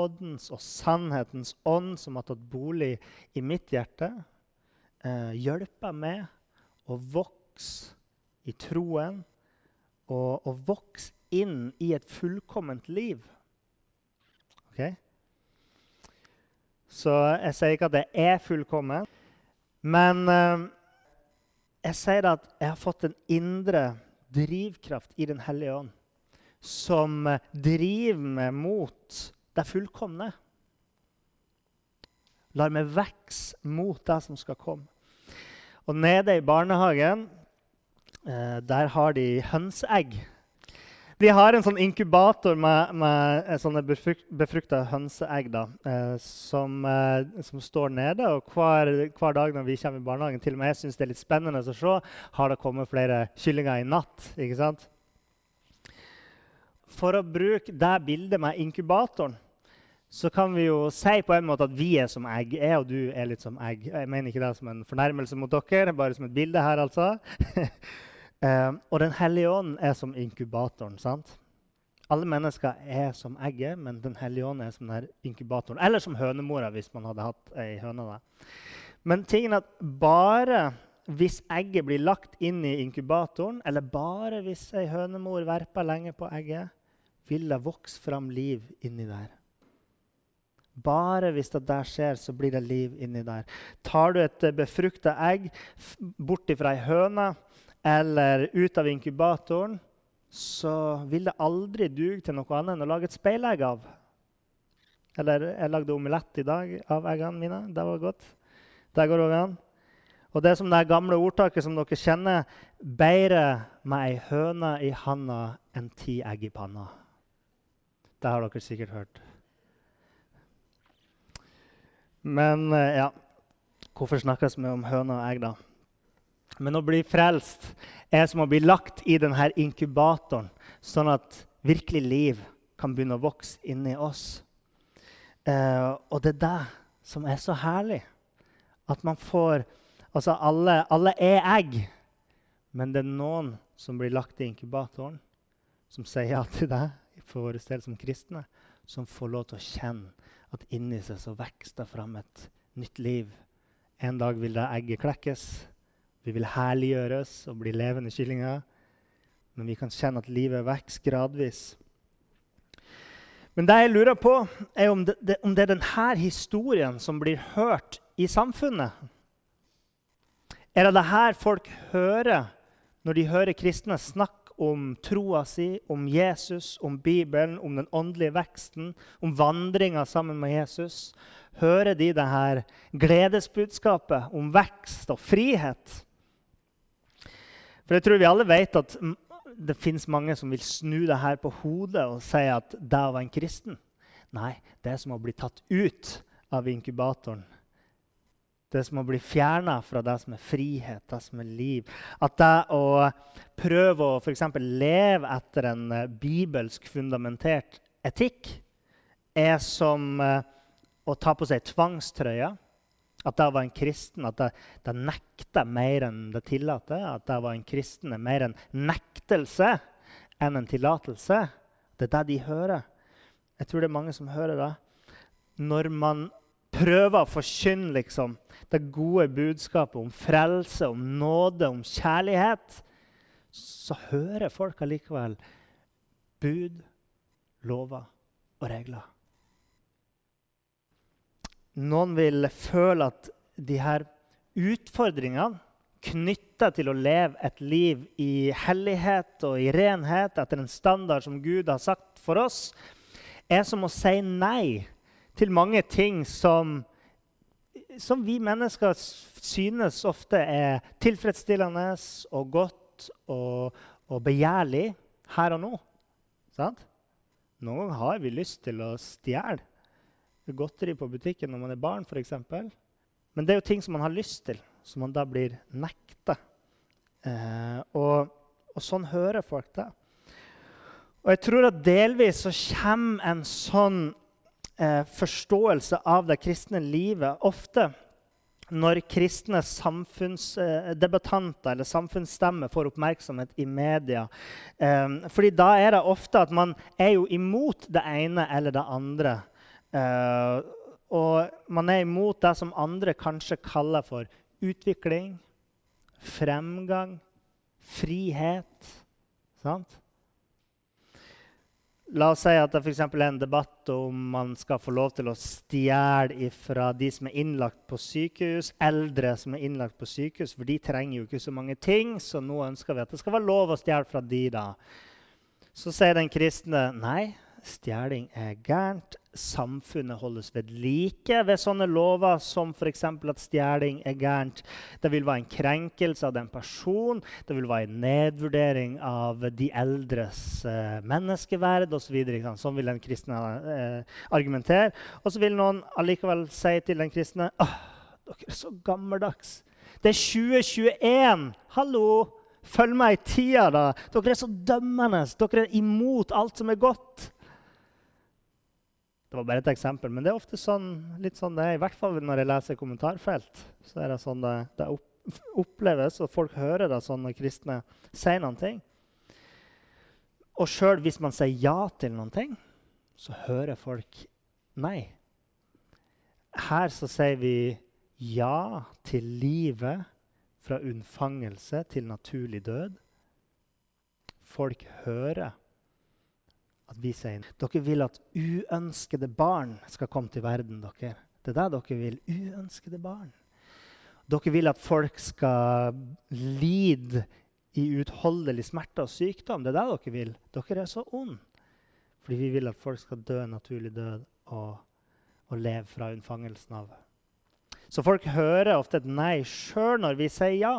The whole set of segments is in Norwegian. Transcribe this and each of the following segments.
Nådens og sannhetens ånd som har tatt bolig i mitt hjerte, eh, hjelper meg å vokse i troen og og vokse inn i et fullkomment liv. Ok? Så jeg sier ikke at det er fullkomment, men eh, jeg sier at jeg har fått en indre drivkraft i Den hellige ånd som driver meg mot det fullkomne. Lar meg vokse mot det som skal komme. Og nede i barnehagen eh, der har de hønseegg. De har en sånn inkubator med, med sånne befrukta hønseegg da, eh, som, eh, som, står nede. Og hver, hver, dag når vi kommer i barnehagen, til og med jeg syns det er litt spennende å se, har det kommet flere kyllinger i natt. ikke sant? For å bruke det bildet med inkubatoren så kan vi jo si på en måte at vi er som egg. Jeg og du er litt som egg. Jeg mener ikke det som en fornærmelse mot dere, bare som et bilde her, altså. um, og Den hellige ånd er som inkubatoren. sant? Alle mennesker er som egget, men Den hellige ånd er som den inkubatoren. Eller som hønemora, hvis man hadde hatt ei høne. Da. Men tingen er at bare hvis egget blir lagt inn i inkubatoren, eller bare hvis ei hønemor verper lenge på egget, vil det vokse fram liv inni der. Bare hvis det der skjer, så blir det liv inni der. Tar du et eh, befrukta egg bort fra ei høne eller ut av inkubatoren, så vil det aldri duge til noe annet enn å lage et speilegg av. Eller jeg lagde omelett i dag av eggene mine. Det var godt. Det går òg an. Og det er som det gamle ordtaket som dere kjenner Bedre med ei høne i handa enn ti egg i panna. Det har dere sikkert hørt. Men eh, ja, hvorfor snakkes vi om høna og egg, da? Men å bli frelst er som å bli lagt i denne inkubatoren, sånn at virkelig liv kan begynne å vokse inni oss. Eh, og det er det som er så herlig. At man får Altså, alle, alle er egg, men det er noen som blir lagt i inkubatoren, som sier ja til deg for vår del som kristne, som får lov til å kjenne at inni seg så vokser det fram et nytt liv. En dag vil det egget klekkes. Vi vil herliggjøres og bli levende kyllinger. Men vi kan kjenne at livet vokser gradvis. Men det jeg lurer på, er om det, om det er denne historien som blir hørt i samfunnet. Er det det her folk hører når de hører kristne snakke om troa si, om Jesus, om Bibelen, om den åndelige veksten, om vandringa sammen med Jesus, hører de det her gledesbudskapet om vekst og frihet. For jeg tror vi alle vet at det fins mange som vil snu det her på hodet og si at det å være en kristen Nei, det er som å bli tatt ut av inkubatoren det som å bli fjerna fra det som er frihet, det som er liv. At det å prøve å for leve etter en uh, bibelsk fundamentert etikk er som uh, å ta på seg tvangstrøya. At det å være en kristen at det, det nekter mer enn det tillater. At det å være en kristen er mer en nektelse enn en tillatelse. Det er det de hører. Jeg tror det er mange som hører det. Når man prøver å forkynne liksom, det gode budskapet om frelse, om nåde, om kjærlighet, så hører folk allikevel bud, lover og regler. Noen vil føle at de her utfordringene knytta til å leve et liv i hellighet og i renhet etter en standard som Gud har sagt for oss, er som å si nei til mange ting som, som vi mennesker synes ofte er tilfredsstillende og godt og, og begjærlig her og nå. Sant? Noen ganger har vi lyst til å stjele godteri på butikken når man er barn, f.eks. Men det er jo ting som man har lyst til, som man da blir nekta. Eh, og, og, sånn hører folk det. Og jeg tror at delvis så kommer en sånn eh, forståelse av det kristne livet ofte når kristne samfunnsdebattanter eller samfunnsstemmer får oppmerksomhet i media. Eh, fordi da er det ofte at man er jo imot det ene eller det andre. Eh, og man er imot det som andre kanskje kaller for utvikling, fremgang, frihet. Sant? La oss si at det for er en debatt om man skal få lov til å stjele fra de som er innlagt på sykehus, eldre som er innlagt på sykehus, for de trenger jo ikke så mange ting. Så nå ønsker vi at det skal være lov å stjele fra de da. Så sier den kristne nei, stjeling er gærent samfunnet holdes ved like ved sånne lover som f.eks. at stjeling er gærent. Det vil være en krenkelse av den personen. det vil være en nedvurdering av de eldres eh, menneskeverd osv. Så sånn vil den kristne eh, argumentere. Og så vil noen allikevel si til den kristne åh, dere er så gammeldags. Det er 2021! Hallo! Følg meg i tida, da! Dere er så dømmende. Dere er imot alt som er godt. Det var bare et eksempel, men det er ofte sånn, litt sånn det er. I hvert fall når jeg leser kommentarfelt. så er det sånn det, det oppleves, og folk hører det sånn når kristne sier noen ting. Og sjøl hvis man sier ja til noen ting, så hører folk nei. Her så sier vi ja til livet fra unnfangelse til naturlig død. Folk hører at vi sier dere vil at uønskede barn skal komme til verden. dere. Det er det dere vil. Uønskede barn. Dere vil at folk skal lide i utholdelig smerte og sykdom. Det er det dere vil. Dere er så onde. Fordi vi vil at folk skal dø naturlig død og, og leve fra unnfangelsen av. Så folk hører ofte et nei sjøl når vi sier ja.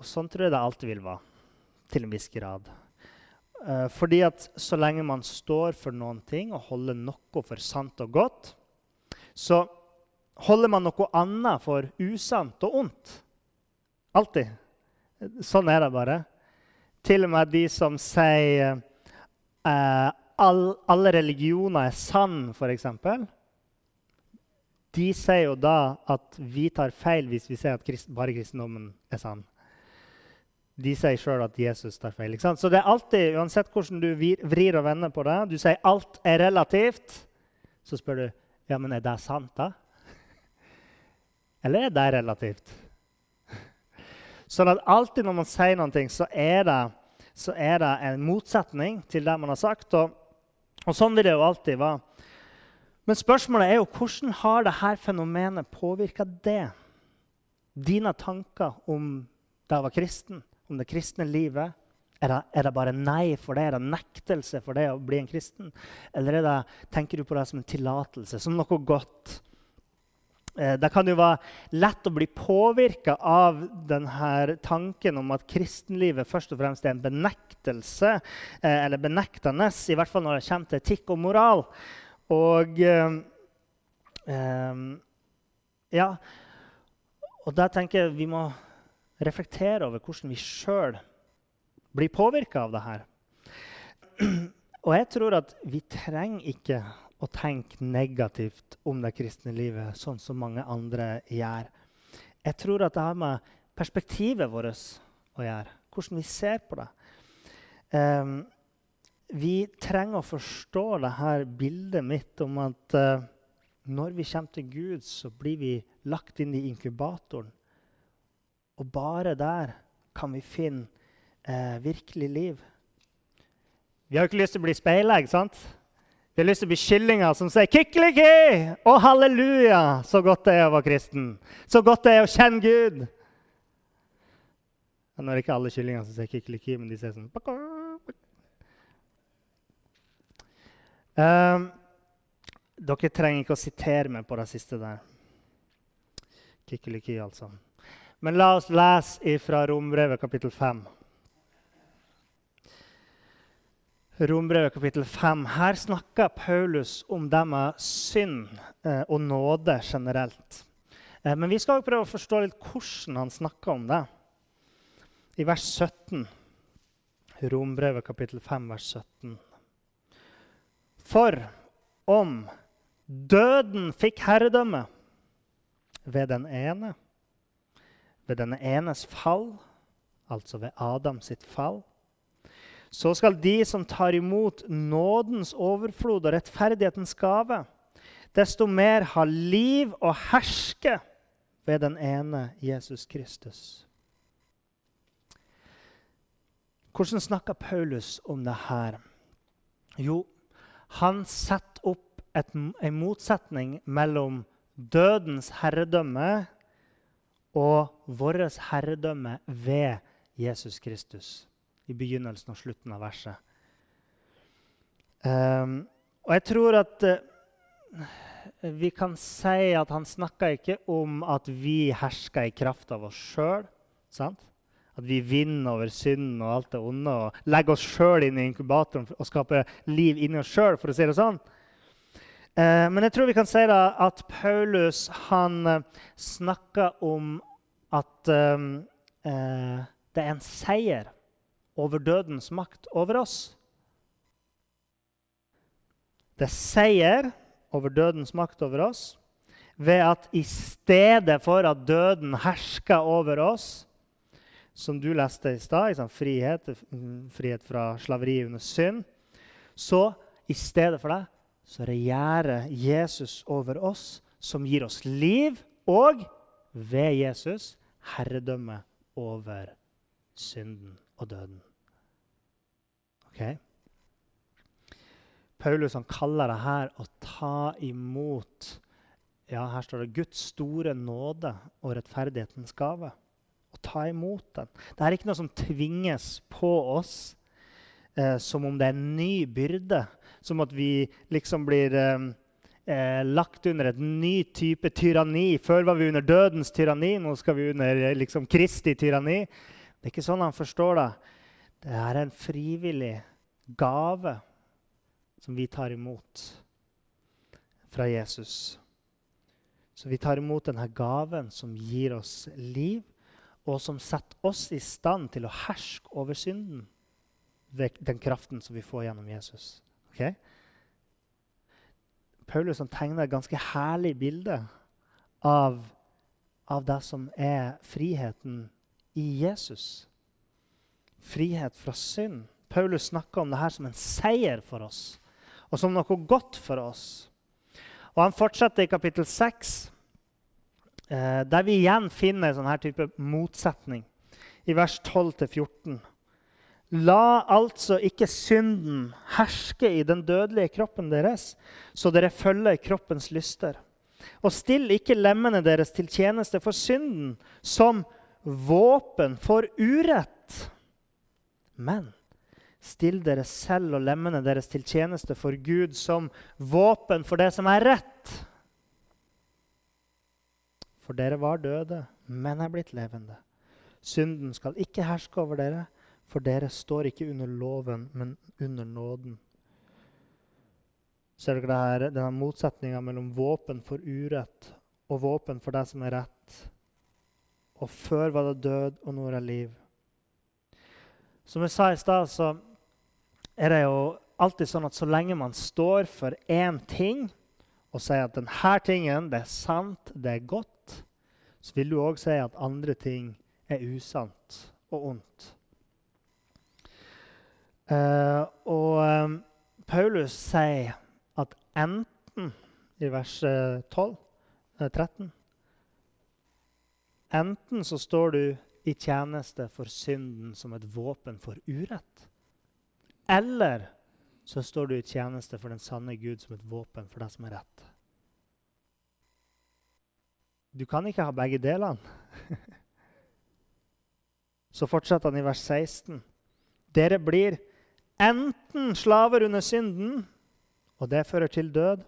Og sånn tror jeg det alltid vil være, til en viss grad. Uh, fordi at så lenge man står for noen ting og holder noe for sant og godt, så holder man noe annet for usant og ondt. Alltid. Sånn er det bare. Til og med de som sier eh, all, alle religioner er sann, f.eks. De sier jo da at vi tar feil hvis vi sier at krist, bare kristendommen er sann de sier sjøl at Jesus tar feil. Så det er alltid, uansett hvordan du vrir og vender på det Du sier alt er relativt. Så spør du ja, men er det sant, da? Eller er det relativt? Sånn at alltid når man sier noe, så er det, så er det en motsetning til det man har sagt. Og, og sånn vil det jo alltid være. Men spørsmålet er jo hvordan har dette fenomenet påvirka det? Dine tanker om da jeg var kristen? Om det kristne livet? Er det, er det, bare nei for det? Er det nektelse for det å bli en kristen? Eller det, tenker du på det som en tillatelse, som noe godt? Eh, det kan jo være lett å bli påvirka av denne tanken om at kristenlivet først og fremst er en benektelse, eh, eller benektende, i hvert fall når det kommer til etikk og moral. Og eh, eh ja, og da tenker jeg vi må reflektere over hvordan vi sjøl blir påvirka av det her. Og jeg tror at vi trenger ikke å tenke negativt om det kristne livet, sånn som mange andre gjør. Jeg tror at det har med perspektivet vårt å gjøre, hvordan vi ser på det. Um, vi trenger å forstå dette bildet mitt om at uh, når vi kommer til Gud, så blir vi lagt inn i inkubatoren. Og bare der kan vi finne eh, virkelig liv. Vi har ikke lyst til å bli speilegg, sant? Vi har lyst til å bli kyllinger som sier 'kikkeliki' og 'halleluja'. Så godt det er å være kristen. Så godt det er å kjenne Gud. Nå er det ikke alle kyllinger som sier 'kikkeliki', men de sier sånn um, Dere trenger ikke å sitere meg på det siste der. Kikkeliki, altså. Men la oss lese fra Rombrevet kapittel 5. Rombrevet kapittel 5. Her snakker Paulus om det med synd eh, og nåde generelt. Eh, men vi skal prøve å forstå litt hvordan han snakker om det. I vers 17, Rombrevet kapittel 5, vers 17. For om døden fikk herredømme ved den ene, ved denne enes fall, altså ved Adam sitt fall, så skal de som tar imot nådens overflod og rettferdighetens gave, desto mer ha liv og herske ved den ene Jesus Kristus. Hvordan snakker Paulus om det her? Jo, han setter opp en motsetning mellom dødens herredømme og vårt herredømme ved Jesus Kristus i begynnelsen og slutten av verset. Um, og jeg tror at uh, vi kan si at han snakker ikke om at vi hersker i kraft av oss sjøl. At vi vinner over synden og alt det onde og legger oss sjøl inn i inkubatoren og skaper liv inni oss sjøl, for å si det sånn. Uh, men jeg tror vi kan si da, at Paulus han uh, snakker om at um, det er en seier over dødens makt over oss. Det er seier over dødens makt over oss ved at i stedet for at døden hersker over oss, som du leste i stad, frihet, frihet fra slaveri under synd, så i stedet for det så regjerer Jesus over oss, som gir oss liv, og ved Jesus herredømme over synden og døden. Okay? Paulus han kaller det her å ta imot ja, Her står det Guds store nåde og rettferdighetens gave. Å ta imot den. Det er ikke noe som tvinges på oss eh, som om det er en ny byrde. Som at vi liksom blir eh, eh, lagt under et ny type tyranni. Før var vi under dødens tyranni, nå skal vi under eh, liksom, Kristi tyranni. Det er ikke sånn han forstår det. Det er en frivillig gave som vi tar imot fra Jesus. Så vi tar imot denne gaven som gir oss liv, og som setter oss i stand til å herske over synden den kraften som vi får gjennom Jesus. Okay? Paulus tegner et ganske herlig bilde av, av det som er friheten i Jesus frihet fra synd. Paulus snakker om det her som en seier for oss og som noe godt for oss. Og Han fortsetter i kapittel 6, eh, der vi igjen finner en sånn her type motsetning. I vers 12-14. La altså ikke synden herske i den dødelige kroppen deres, så dere følger kroppens lyster. Og still ikke lemmene deres til tjeneste for synden som våpen for urett men still dere selv og lemmene deres til tjeneste for Gud som våpen for det som er rett. For dere var døde, men er blitt levende. Synden skal ikke herske over dere, for dere står ikke under loven, men under nåden. Ser dere her, denne motsetninga mellom våpen for urett og våpen for det som er rett? Og før var det død, og nå er det liv. Som jeg sa i stad, så er det jo alltid sånn at så lenge man står for én ting og sier at denne tingen det er sant, det er godt, så vil du òg si at andre ting er usant og ondt. Uh, og um, Paulus sier at enten i vers 12, uh, 13 Enten så står du i tjeneste for synden som et våpen for urett. Eller så står du i tjeneste for den sanne Gud som et våpen for det som er rett. Du kan ikke ha begge delene. så fortsetter han i vers 16. Dere blir enten slaver under synden, og det fører til død,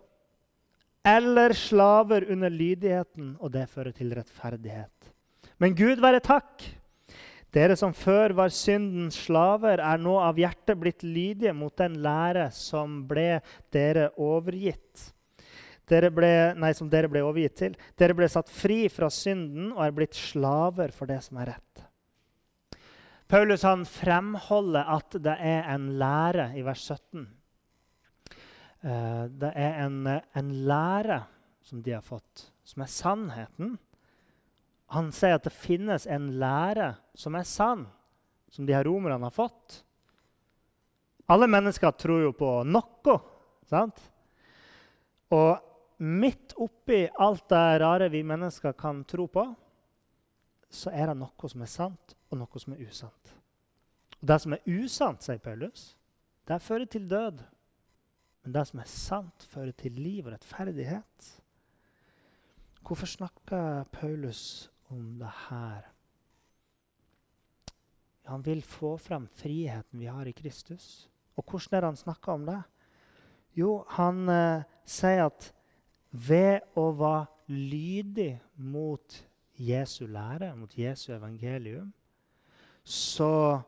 eller slaver under lydigheten, og det fører til rettferdighet. Men Gud være takk. Dere som før var syndens slaver, er nå av hjertet blitt lydige mot den lære som ble dere overgitt. Dere ble, nei, som dere ble overgitt til. Dere ble satt fri fra synden og er blitt slaver for det som er rett. Paulus han fremholder at det er en lære i vers 17. Eh, det er en, en lære som de har fått, som er sannheten. Han sier at det finnes en lære som er sann, som de her romerne har fått. Alle mennesker tror jo på noe. sant? Og midt oppi alt det rare vi mennesker kan tro på, så er det noe som er sant, og noe som er usant. Og Det som er usant, sier Paulus, det fører til død. Men det som er sant, fører til liv og rettferdighet. Hvorfor snakker Paulus om det her. Han vil få frem friheten vi har i Kristus. Og hvordan er det han snakker om det? Jo, han eh, sier at ved å være lydig mot Jesu lære, mot Jesu evangelium, så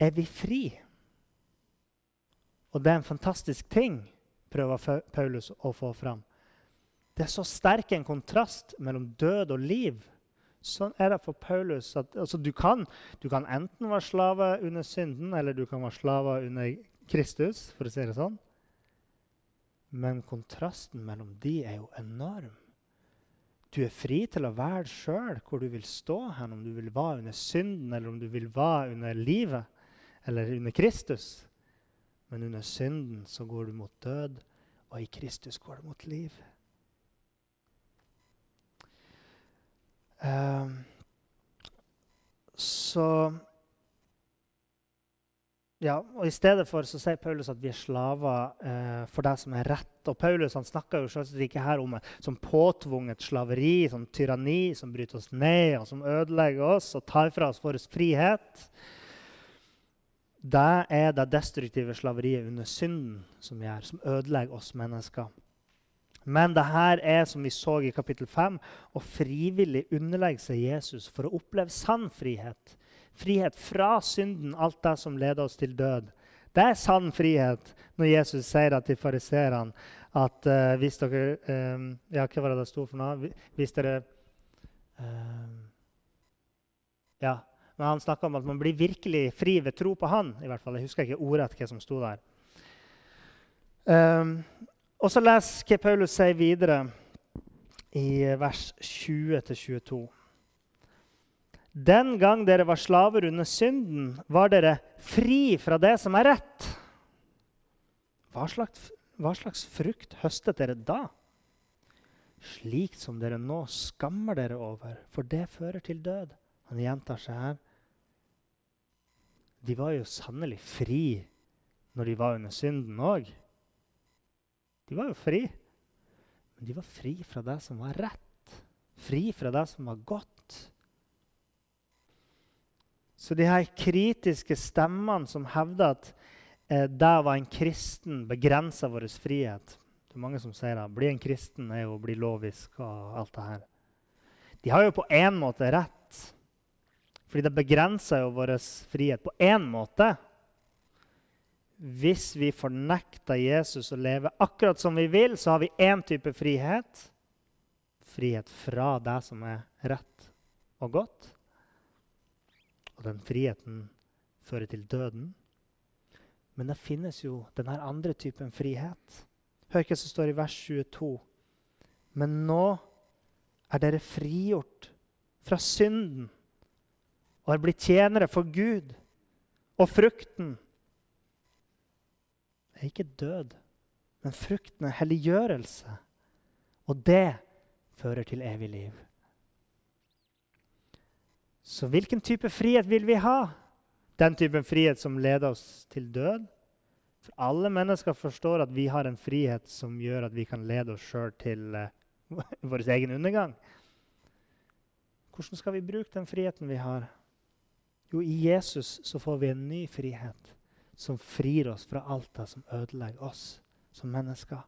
er vi fri. Og det er en fantastisk ting, prøver Paulus å få fram. Det er så sterk en kontrast mellom død og liv Sånn er det for Paulus. At, altså, du, kan, du, kan, enten være slave under synden, eller du kan være slave under Kristus, for å si det sånn. Men kontrasten mellom de er jo enorm. Du er fri til å være sjøl hvor du vil stå hen, om du vil være under synden, eller om du vil være under livet, eller under Kristus. Men under synden så går du mot død, og i Kristus går du mot liv. Um, så ja, og I stedet for så sier Paulus at vi er slaver eh, for det som er rett. Og Paulus han snakker jo selvsagt ikke her om som påtvunget slaveri, som tyranni, som bryter oss ned, og som ødelegger oss og tar fra oss vår frihet. Det er det destruktive slaveriet under synden som gjør, som ødelegger oss mennesker. Men det her er, som vi så i kapittel 5, å frivillig underlegge seg Jesus for å oppleve sann frihet. Frihet fra synden, alt det som leder oss til død. Det er sann frihet når Jesus sier det til fariseerne at uh, hvis dere um, Ja, hva var det det sto for noe? Hvis dere um, Ja. Men han snakka om at man blir virkelig fri ved tro på han. i hvert fall. Jeg husker ikke ordrett hva som sto der. Um, og så les hva Paulus sier videre i vers 20-22. Den gang dere var slaver under synden, var dere fri fra det som er rett. Hva slags, hva slags frukt høstet dere da? Slik som dere nå skammer dere over, for det fører til død. Han gjentar seg her. De var jo sannelig fri når de var under synden òg. De var jo fri. Men de var fri fra det som var rett, fri fra det som var godt. Så de her kritiske stemmene som hevder at eh, der var en kristen, begrensa vår frihet Det er mange som sier at bli en kristen er jo å bli lovisk og alt det her. De har jo på én måte rett. Fordi det begrenser jo vår frihet på én måte hvis vi fornekter Jesus å leve akkurat som vi vil, så har vi én type frihet. Frihet fra det som er rett og godt. Og den friheten fører til døden. Men det finnes jo denne andre typen frihet. Hør hva som står i vers 22. Men nå er dere frigjort fra synden og er blitt tjenere for Gud. Og frukten er ikke død, men frukten er helliggjørelse. Og det fører til evig liv. Så hvilken type frihet vil vi ha? Den typen frihet som leder oss til død? For alle mennesker forstår at vi har en frihet som gjør at vi kan lede oss sjøl til uh, vår egen undergang. Hvordan skal vi bruke den friheten vi har? Jo, i Jesus så får vi en ny frihet som frir oss fra alt det som ødelegger oss som mennesker.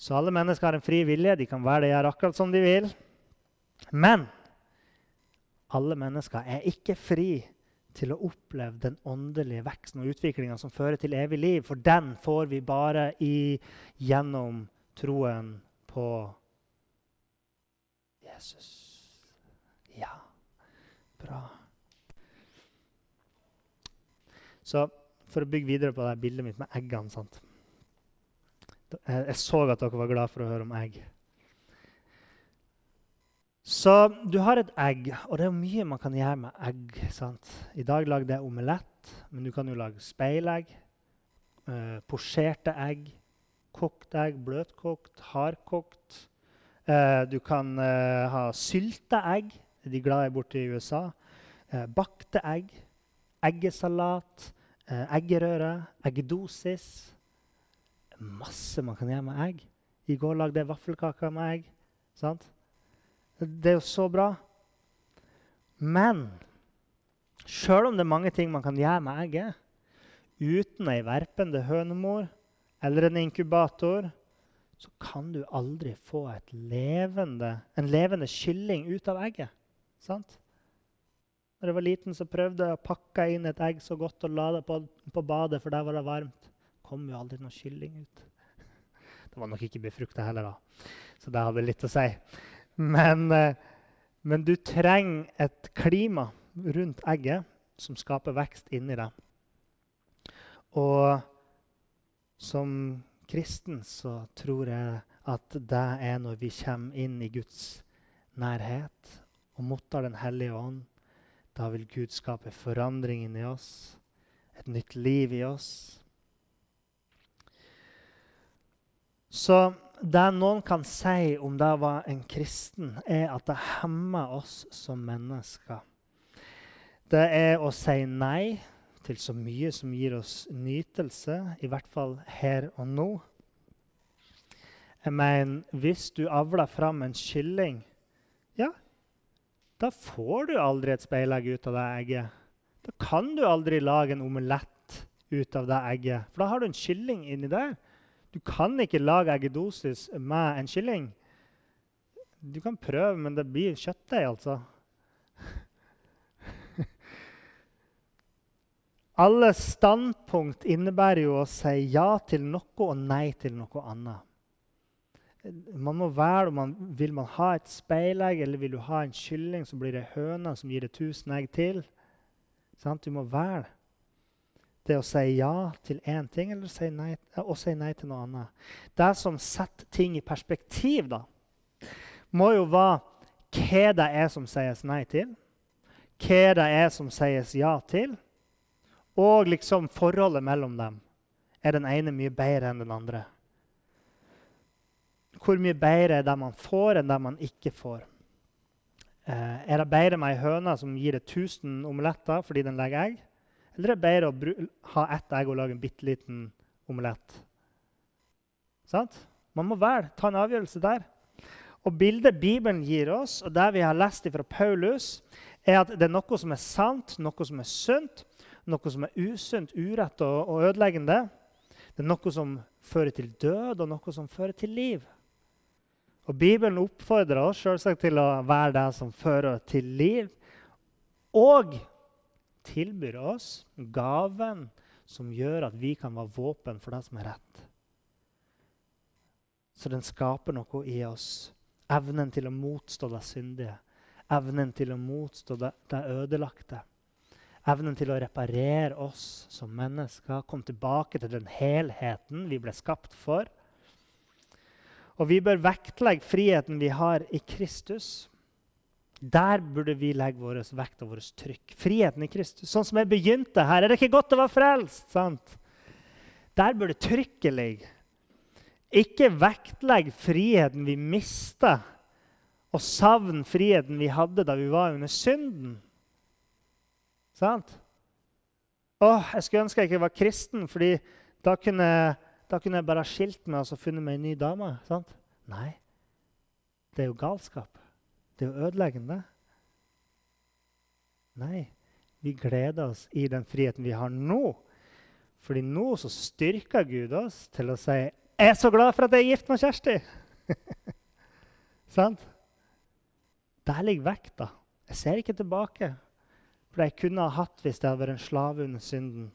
Så alle mennesker har en fri vilje. De kan være det gjør akkurat som de vil. Men alle mennesker er ikke fri til å oppleve den åndelige veksten og utviklinga som fører til evig liv, for den får vi bare i, gjennom troen på Jesus. Ja, bra. Så for å bygge videre på det bildet mitt med eggene sant? Jeg så at dere var glad for å høre om egg. Så du har et egg, og det er mye man kan gjøre med egg. sant? I dag lagde jeg omelett, men du kan jo lage speilegg, eh, posjerte egg, kokt egg, bløtkokt, hardkokt. Eh, du kan eh, ha sylta egg, de glade borte i USA. Eh, bakte egg, eggesalat, eh, eggerøre, eggedosis. Masse man kan gjøre med egg. I går lagde jeg vaffelkaker med egg. sant? Det er jo så bra. Men sjøl om det er mange ting man kan gjøre med egget uten ei verpende hønemor eller en inkubator, så kan du aldri få levende, en levende kylling ut av egget. Sant? Når jeg var liten, så prøvde jeg å pakke inn et egg så godt og la det på, på badet, for der var det varmt. Det kom jo aldri noe kylling ut. Det var nok ikke befrukta heller, da. Så det hadde litt å si. Men, eh, men, du trenger et klima rundt egget som skaper vekst inni deg. Og som kristen så tror jeg at det er når vi kommer inn i Guds nærhet og mottar Den hellige ånd. Da vil Gud skape forandring inni oss, et nytt liv i oss. Så det noen kan si om det være en kristen, er at det hemmer oss som mennesker. Det er å si nei til så mye som gir oss nytelse, i hvert fall her og nå. Jeg mener, hvis du avler fram en kylling, ja, da får du aldri et speilegg ut av det egget. Da kan du aldri lage en omelett ut av det egget, for da har du en kylling inni der. Du kan ikke lage eggedosis med en kylling. Du kan prøve, men det blir kjøttdeig, altså. Alle standpunkt innebærer jo å si ja til noe og nei til noe annet. Man må velge om man vil man ha et speilegg eller vil du ha en kylling, så blir det høna som gir det 1000 egg til. Sant? Du må velge det å si ja til én ting eller si nei, å si nei til noe annet. Det som setter ting i perspektiv, da, må jo være hva det er som sies nei til, hva det er som sies ja til, og liksom forholdet mellom dem. Er den ene mye bedre enn den andre? Hvor mye bedre er det man får, enn det man ikke får? Eh, er det bedre med ei høne som gir deg 1000 omeletter fordi den legger egg? Eller er det bedre å ha ett egg og lage en bitte liten omelett? Sant? Man må vel ta en avgjørelse der. Og Bildet Bibelen gir oss, og det vi har lest fra Paulus, er at det er noe som er sant, noe som er sunt, noe som er usunt, urett og, og ødeleggende. Det er noe som fører til død, og noe som fører til liv. Og Bibelen oppfordrer oss selvsagt til å være det som fører til liv. Og tilbyr oss gaven som gjør at vi kan være våpen for det som er rett. Så den skaper noe i oss. Evnen til å motstå det syndige. Evnen til å motstå det, ødelagte. Evnen til å reparere oss som mennesker. Komme tilbake til den helheten vi ble skapt for. Og vi bør vektlegge friheten vi har i Kristus. Der burde vi legge vår vekt og vårt trykk. Friheten i Kristus. Sånn som jeg begynte her. Er det ikke godt å være frelst? sant? Der burde trykket ligge. Ikke vektlegg friheten vi mista, og savn friheten vi hadde da vi var under synden. Sant? Åh, jeg skulle ønske jeg ikke var kristen, fordi da kunne, da kunne jeg bare ha skilt meg og funnet meg en ny dame. Sant? Nei, det er jo galskap. Det er ødeleggende. Nei, vi gleder oss i den friheten vi har nå. Fordi nå så styrker Gud oss til å si 'Jeg er så glad for at jeg er gift med Kjersti'. Sant? Der ligger vekta. Jeg ser ikke tilbake for det jeg kunne ha hatt hvis jeg hadde vært en slave under synden.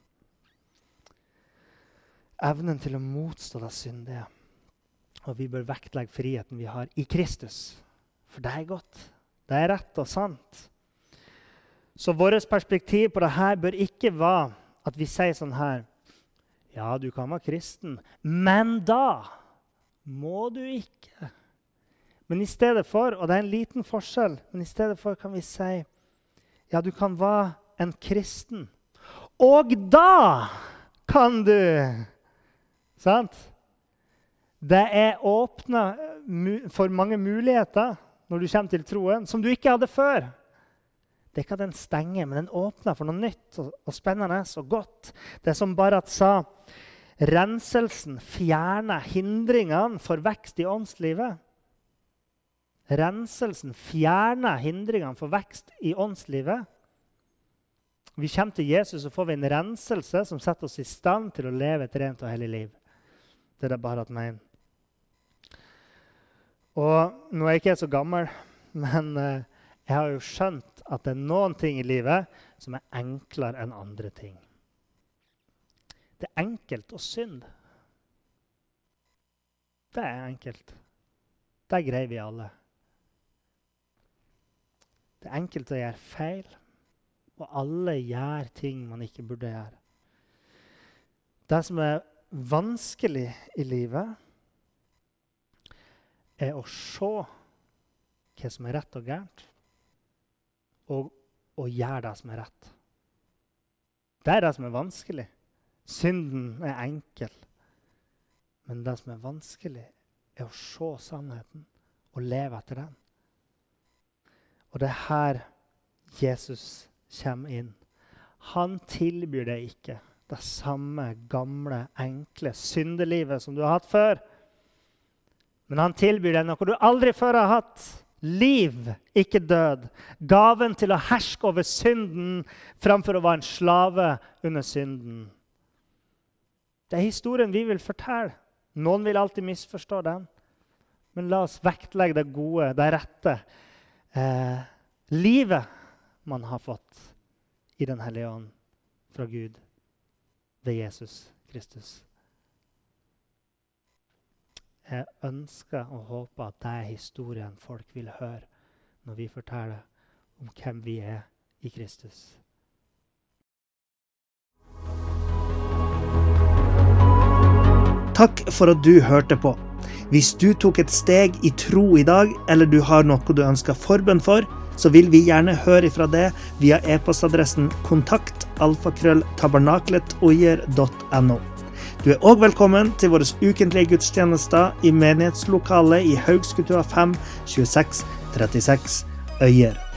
Evnen til å motstå det syndige. Og vi bør vektlegge friheten vi har i Kristus. For det er godt. Det er rett og sant. Så vårt perspektiv på dette bør ikke være at vi sier sånn her Ja, du kan være kristen, men da må du ikke. Men i stedet for, og det er en liten forskjell, men i stedet for kan vi si ja, du kan være en kristen. Og da kan du Sant? Det er åpna for mange muligheter når du kommer til troen, som du ikke hadde før. Det er ikke at den stenger, men den åpner for noe nytt og, og spennende og godt. Det er som Barat sa, renselsen fjerner hindringene for vekst i åndslivet. Renselsen fjerner hindringene for vekst i åndslivet. Vi kommer til Jesus og får vi en renselse som setter oss i stand til å leve et rent og hellig liv. Det er det Barat mener. Og nå er jeg ikke så gammel, men uh, jeg har jo skjønt at det er noen ting i livet som er enklere enn andre ting. Det er enkelt å synde. Det er enkelt. Det greier vi alle. Det er enkelt å gjøre feil, og alle gjør ting man ikke burde gjøre. Det som er vanskelig i livet, er å se hva som er rett og gærent og, og gjøre det som er rett. Det er det som er vanskelig. Synden er enkel. Men det som er vanskelig, er å se sannheten og leve etter den. Og det er her Jesus kommer inn. Han tilbyr deg ikke det samme gamle, enkle syndelivet som du har hatt før. Men han tilbyr deg noe du aldri før har hatt. Liv, ikke død. Gaven til å herske over synden framfor å være en slave under synden. Det er historien vi vil fortelle. Noen vil alltid misforstå den. Men la oss vektlegge det gode, det rette. Eh, livet man har fått i Den hellige ånd fra Gud ved Jesus Kristus. Jeg ønsker og håper at det er historien folk vil høre når vi forteller om hvem vi er i Kristus. Takk for at du hørte på. Hvis du tok et steg i tro i dag, eller du har noe du ønsker forbønn for, så vil vi gjerne høre ifra det via e-postadressen kontakt alfakrølltabernaklet.no. Du er òg velkommen til våre ukentlige gudstjenester i menighetslokalet i Haugskutua 5 26 36 Øyer.